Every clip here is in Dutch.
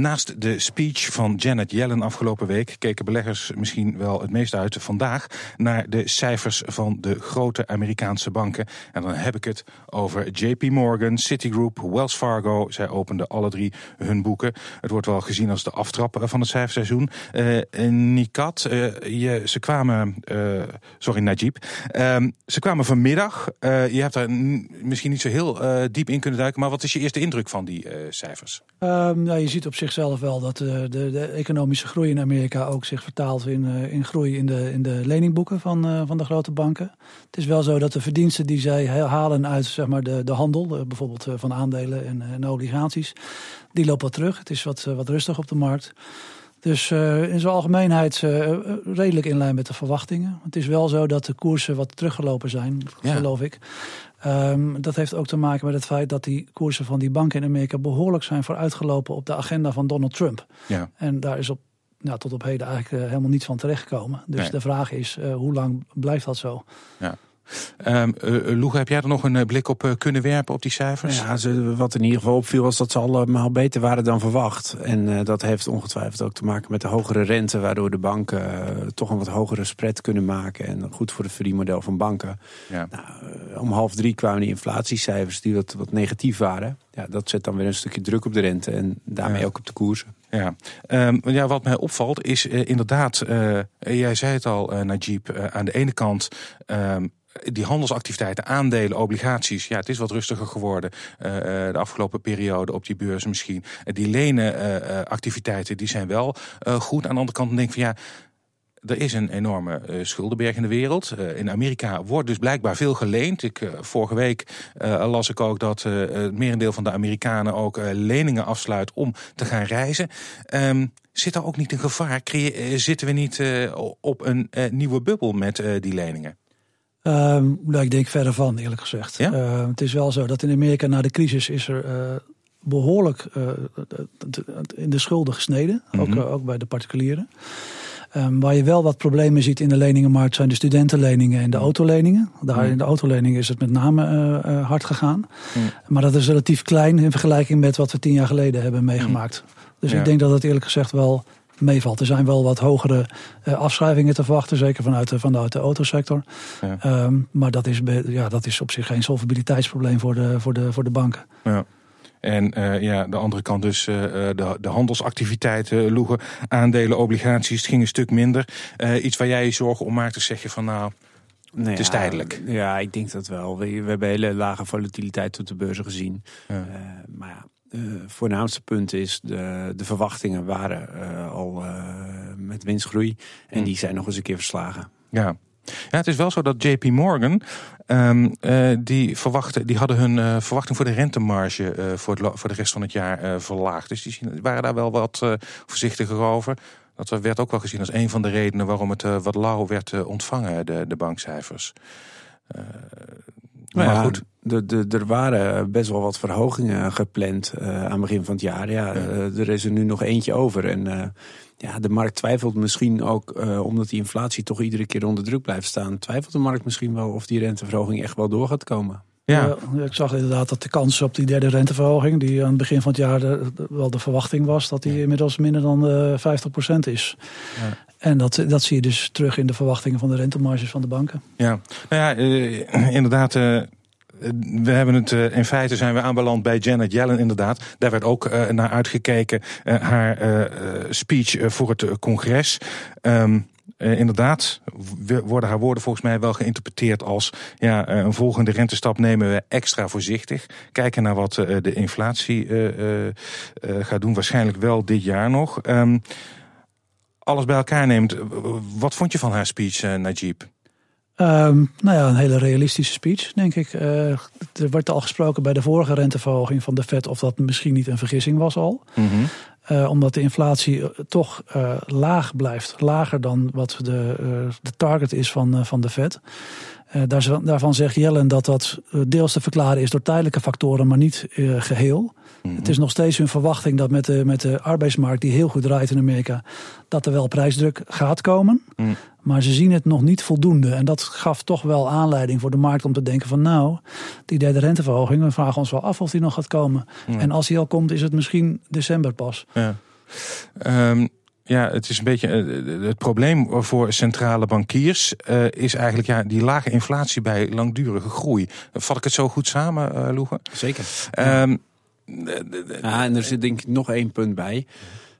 naast de speech van Janet Yellen afgelopen week keken beleggers misschien wel het meest uit vandaag naar de cijfers van de grote Amerikaanse banken. En dan heb ik het over JP Morgan, Citigroup, Wells Fargo. Zij openden alle drie hun boeken. Het wordt wel gezien als de aftrap van het cijferseizoen. Uh, Nikat, uh, je, ze kwamen, uh, sorry Najib, ehm, ze kwamen vanmiddag. je hebt daar misschien niet zo heel diep in kunnen duiken, maar wat is je eerste indruk van die cijfers? Um, nou, je ziet op zichzelf wel dat de, de, de, economische groei in Amerika ook zich vertaalt in, in groei in de, in de leningboeken van, van de grote banken. Het is wel zo dat de verdiensten die zij halen uit zeg maar, de, de handel, bijvoorbeeld van aandelen en, en obligaties, die lopen wat terug. Het is wat, wat rustig op de markt. Dus uh, in zijn algemeenheid uh, redelijk in lijn met de verwachtingen. Het is wel zo dat de koersen wat teruggelopen zijn, geloof ik. Um, dat heeft ook te maken met het feit dat die koersen van die banken in Amerika behoorlijk zijn vooruitgelopen op de agenda van Donald Trump. Ja. En daar is op, nou, tot op heden eigenlijk helemaal niets van terechtgekomen. Dus de vraag is, hoe lang blijft dat zo? Ja. Um, uh, heb jij er nog een blik op kunnen werpen op die cijfers? Ja, ze, wat in ieder geval opviel was dat ze allemaal beter waren dan verwacht. En uh, dat heeft ongetwijfeld ook te maken met de hogere rente, waardoor de banken toch een wat hogere spread kunnen maken. En goed voor het verdienmodel van banken. Ja. Nou, om half drie kwamen die inflatiecijfers die wat, wat negatief waren. Ja, dat zet dan weer een stukje druk op de rente en daarmee ja. ook op de koersen. Ja, um, ja wat mij opvalt is inderdaad, jij zei het al, Najib, aan de ene kant. Um, die handelsactiviteiten, aandelen, obligaties, ja, het is wat rustiger geworden uh, de afgelopen periode op die beurs misschien. Uh, die lenenactiviteiten, die zijn wel goed. Aan de andere kant denk ik van ja, er is een enorme schuldenberg in de wereld. In Amerika wordt dus blijkbaar veel geleend. Ik, vorige week las ik ook dat het merendeel van de Amerikanen ook leningen afsluit om te gaan reizen. Um, zit er ook niet een gevaar? Zitten we niet op een nieuwe bubbel met die leningen? Um, nou, ik denk verder van, eerlijk gezegd. Ja? Uh, het is wel zo dat in Amerika na de crisis is er uh, behoorlijk uh, in de schulden gesneden. Mm -hmm. ook, ook bij de particulieren. Um, waar je wel wat problemen ziet in de leningenmarkt zijn de studentenleningen en de mhm. autoleningen. Daar mhm. in de autoleningen is het met name uh, hard gegaan. Mm. Maar dat is relatief klein in vergelijking met wat we tien jaar geleden hebben meegemaakt. Mm. Dus ja. ik denk dat het eerlijk gezegd wel meevalt. Er zijn wel wat hogere uh, afschrijvingen te verwachten, zeker vanuit de, vanuit de autosector. Ja. Um, maar dat is, ja, dat is op zich geen solvabiliteitsprobleem voor de, voor de, voor de banken. Ja. En uh, ja, de andere kant dus uh, de, de handelsactiviteiten, loegen, aandelen, obligaties, het ging een stuk minder. Uh, iets waar jij je zorgen om maakt, zeg je van nou, nee, het is tijdelijk. Ja, ik denk dat wel. We, we hebben hele lage volatiliteit op de beurzen gezien. Ja. maar ja, voornaamste punt is, de, de verwachtingen waren uh, al uh, met winstgroei. En mm. die zijn nog eens een keer verslagen. Ja. Ja, het is wel zo dat JP Morgan, um, die, verwachten, die hadden hun verwachting voor de rentemarge voor, het, voor de rest van het jaar verlaagd. Dus die waren daar wel wat voorzichtiger over. Dat werd ook wel gezien als een van de redenen waarom het wat lauw werd ontvangen, de, de bankcijfers. Maar ja, goed. De, de, er waren best wel wat verhogingen gepland uh, aan het begin van het jaar. Ja, uh, er is er nu nog eentje over. En uh, ja, de markt twijfelt misschien ook, omdat die inflatie toch iedere keer onder druk blijft staan, twijfelt de markt misschien wel of die renteverhoging echt wel door gaat komen. Ja. ja. ik zag inderdaad dat de kans op die derde renteverhoging, die aan het begin van het jaar de, wel de verwachting was, dat die inmiddels minder dan uh, 50% is. Ja. En dat, dat zie je dus terug in de verwachtingen van de rentemarges van de banken. Ja, nou ja, uh, inderdaad. Uh, we hebben het, uh, in feite zijn we aanbeland bij Janet Yellen inderdaad. Daar werd ook naar uitgekeken, haar speech voor het congres. Uh, inderdaad worden haar woorden volgens mij wel geïnterpreteerd als ja, een volgende rentestap nemen we extra voorzichtig. Kijken naar wat de inflatie gaat doen, waarschijnlijk wel dit jaar nog. Um, alles bij elkaar neemt, wat vond je van haar speech, Najib? Um, nou ja, een hele realistische speech, denk ik. Uh, er wordt al gesproken bij de vorige renteverhoging van de Fed of dat misschien niet een vergissing was al. Mm -hmm. Uh, omdat de inflatie uh, toch laag blijft. Lager dan wat de, de target is van, van de Fed. daarvan zegt Jellen dat dat deels te verklaren is door tijdelijke factoren, maar niet geheel. Mhm. Het is nog steeds hun verwachting dat met de, met de arbeidsmarkt, die heel goed draait in Amerika, dat er wel prijsdruk gaat komen. Mhm. Maar ze zien het nog niet voldoende. En dat gaf toch wel aanleiding voor de markt om te denken van nou, die derde renteverhoging, we vragen ons wel af of die nog gaat komen. Mhm. En als die al komt, is het misschien december pas. Ja. Ehm, ja, het is een beetje uh, het probleem voor centrale bankiers uh, is eigenlijk ja, die lage inflatie bij langdurige groei. Vat ik het zo goed samen, uh, Loegen? Zeker. Um, ja, en er zit denk ik nog één punt bij.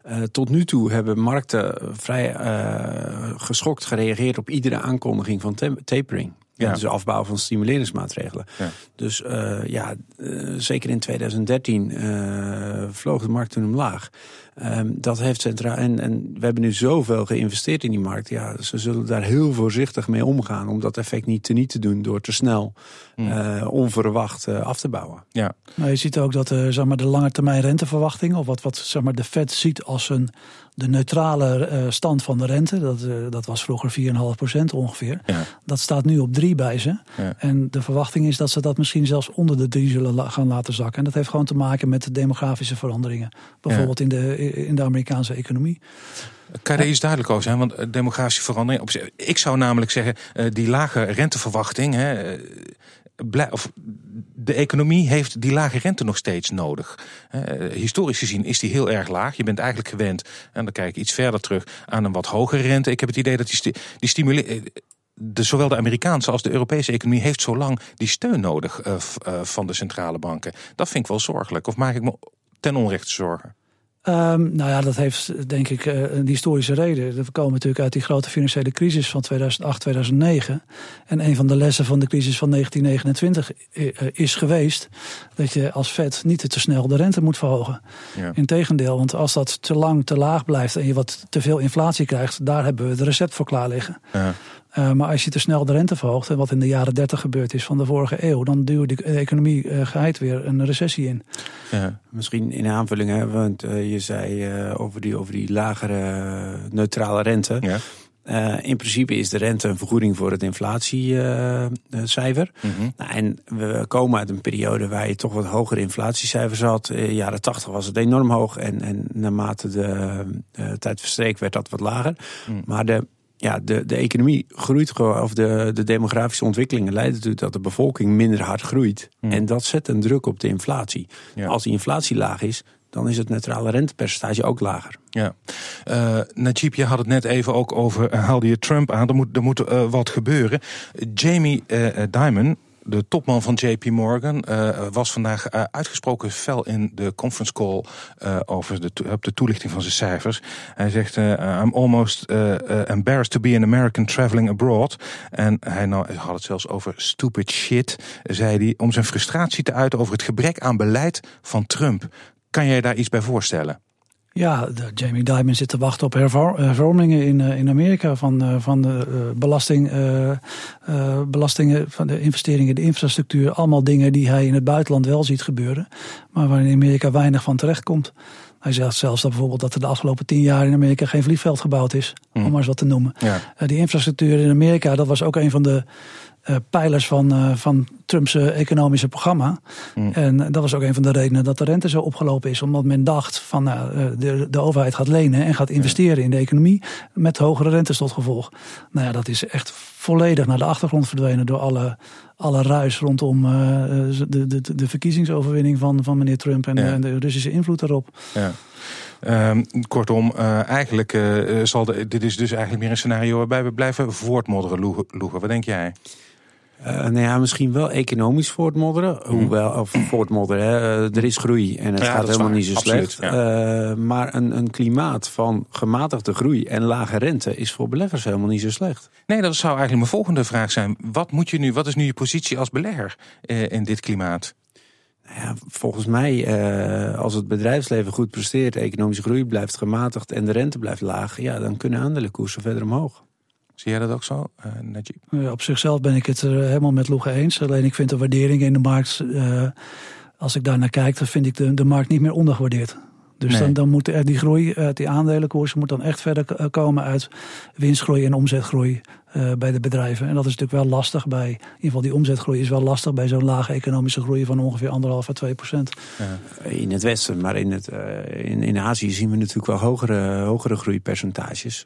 Uh, tot nu toe hebben markten vrij uh, geschokt gereageerd op iedere aankondiging van tapering. Ja. Dus afbouw van stimuleringsmaatregelen. Ja. Dus uh, ja, zeker in 2013 vloog de markt toen omlaag. Um, dat heeft centraal. En, en we hebben nu zoveel geïnvesteerd in die markt. Ja, ze zullen daar heel voorzichtig mee omgaan. Om dat effect niet te niet te doen door te snel hmm. uh, onverwacht uh, af te bouwen. Ja. Nou, je ziet ook dat uh, zeg maar, de lange termijn renteverwachting, of wat, wat zeg maar, de Fed ziet als een de neutrale uh, stand van de rente, dat, uh, dat was vroeger 4,5% ongeveer. Ja. Dat staat nu op 3 bij ze. Ja. En de verwachting is dat ze dat misschien zelfs onder de 3 zullen la gaan laten zakken. En dat heeft gewoon te maken met de demografische veranderingen. Bijvoorbeeld ja. in, de, in de Amerikaanse economie. Er iets duidelijk over zijn? Want eh, demografische verandering. Ik zou namelijk zeggen, die lage renteverwachting. Hè, of de economie heeft die lage rente nog steeds nodig. historisch gezien is die heel erg laag. Je bent eigenlijk gewend, en dan kijk ik iets verder terug, aan een wat hogere rente. Ik heb het idee dat die, die stimuleert. Zowel de Amerikaanse als de Europese economie heeft zo lang die steun nodig van de centrale banken. Dat vind ik wel zorgelijk. Of maak ik me ten onrechte zorgen? Um, nou ja, dat heeft denk ik uh, een historische reden. We komen natuurlijk uit die grote financiële crisis van 2008, 2009. En een van de lessen van de crisis van 1929 uh, is geweest dat je als Fed niet te snel de rente moet verhogen. Ja. Integendeel, want als dat te lang te laag blijft en je wat te veel inflatie krijgt, daar hebben we het recept voor klaar liggen. Ja. Uh, maar als je te snel de rente verhoogt, en wat in de jaren 30 gebeurd is van de vorige eeuw, dan duwt de economie uh, geheid weer een recessie in. Ja, misschien in aanvulling, hè, want uh, je zei over, die, over die lagere neutrale rente. Ja. in principe is de rente een vergoeding voor het inflatiecijfer. Mm -hmm. nou, en we komen uit een periode waar je toch wat hogere inflatiecijfers had. In de jaren 80 was het enorm hoog en, en naarmate de tijd verstreek werd dat wat lager. Mm. Maar de ja, de, de economie groeit gewoon, of de, de demografische ontwikkelingen leiden ertoe dat de bevolking minder hard groeit. Hmm. En dat zet een druk op de inflatie. Als die inflatie laag is, dan is het neutrale rentepercentage ook lager. Ja, uh, Najib, je had het net even ook over, uh, haalde je Trump aan, er moet, er moet uh, wat gebeuren. Jamie Dimon, de topman van JP Morgan uh, was vandaag uh, uitgesproken fel in de conference call uh, over de, op de toelichting van zijn cijfers. Hij zegt: I'm almost embarrassed to be an American traveling abroad. En hij nou, had het zelfs over stupid shit, zei hij, om zijn frustratie te uiten over het gebrek aan beleid van Trump. Kan jij daar iets bij voorstellen? Ja, de Jamie Dimon zit te wachten op hervormingen in, eh, in Amerika van, eh, van de belasting, uh, belastingen, van de investeringen, de infrastructuur. Allemaal dingen die hij in het buitenland wel ziet gebeuren, maar waar in Amerika weinig van terecht komt. Hij zegt zelfs dat bijvoorbeeld dat er de afgelopen tien jaar in Amerika geen vliegveld gebouwd is, om hmm. maar eens wat te noemen. Ja. die infrastructuur in Amerika, dat was ook een van de uh, pijlers van, uh, van Trumps economische programma. Mm. En dat was ook een van de redenen dat de rente zo opgelopen is. Omdat men dacht van uh, de, de overheid gaat lenen en gaat investeren in de economie met hogere rentes tot gevolg. Nou ja, dat is echt volledig naar de achtergrond verdwenen door alle, alle ruis rondom de, de, de verkiezingsoverwinning van, van meneer Trump en, ja. de Russische invloed daarop. Ja. Um, kortom, uh, eigenlijk uh, zal de, dit is dus eigenlijk meer een scenario waarbij we blijven voortmodderen, Loegen. Wat denk jij? Uh, nou ja, misschien wel economisch voortmodderen. Hmm. Hoewel, of voortmodderen, hè. Uh, er is groei en het gaat helemaal niet zo slecht. Ja. Uh, maar een, een klimaat van gematigde groei en lage rente is voor beleggers helemaal niet zo slecht. Nee, dat zou eigenlijk mijn volgende vraag zijn. Wat, moet je nu, wat is nu je positie als belegger in dit klimaat? Nou ja, volgens mij, als het bedrijfsleven goed presteert, de economische groei blijft gematigd en de rente blijft laag, ja, dan kunnen aandelenkoersen verder omhoog. Zie jij dat ook zo, uh, Najib? Ja, op zichzelf ben ik het er helemaal met Loege eens. Alleen ik vind de waardering in de markt, uh, als ik daar naar kijk, dan vind ik de, de markt niet meer ondergewaardeerd. Dus Nee. dan, dan moet er die groei uit die aandelenkoersen moet dan echt verder komen uit winstgroei en omzetgroei eh, bij de bedrijven. En dat is natuurlijk wel lastig bij, in ieder geval die omzetgroei is wel lastig bij zo'n lage economische groei van ongeveer anderhalf à 2 procent. In het Westen, maar in, het, eh, in, in Azië zien we natuurlijk wel hogere, hogere groeipercentages.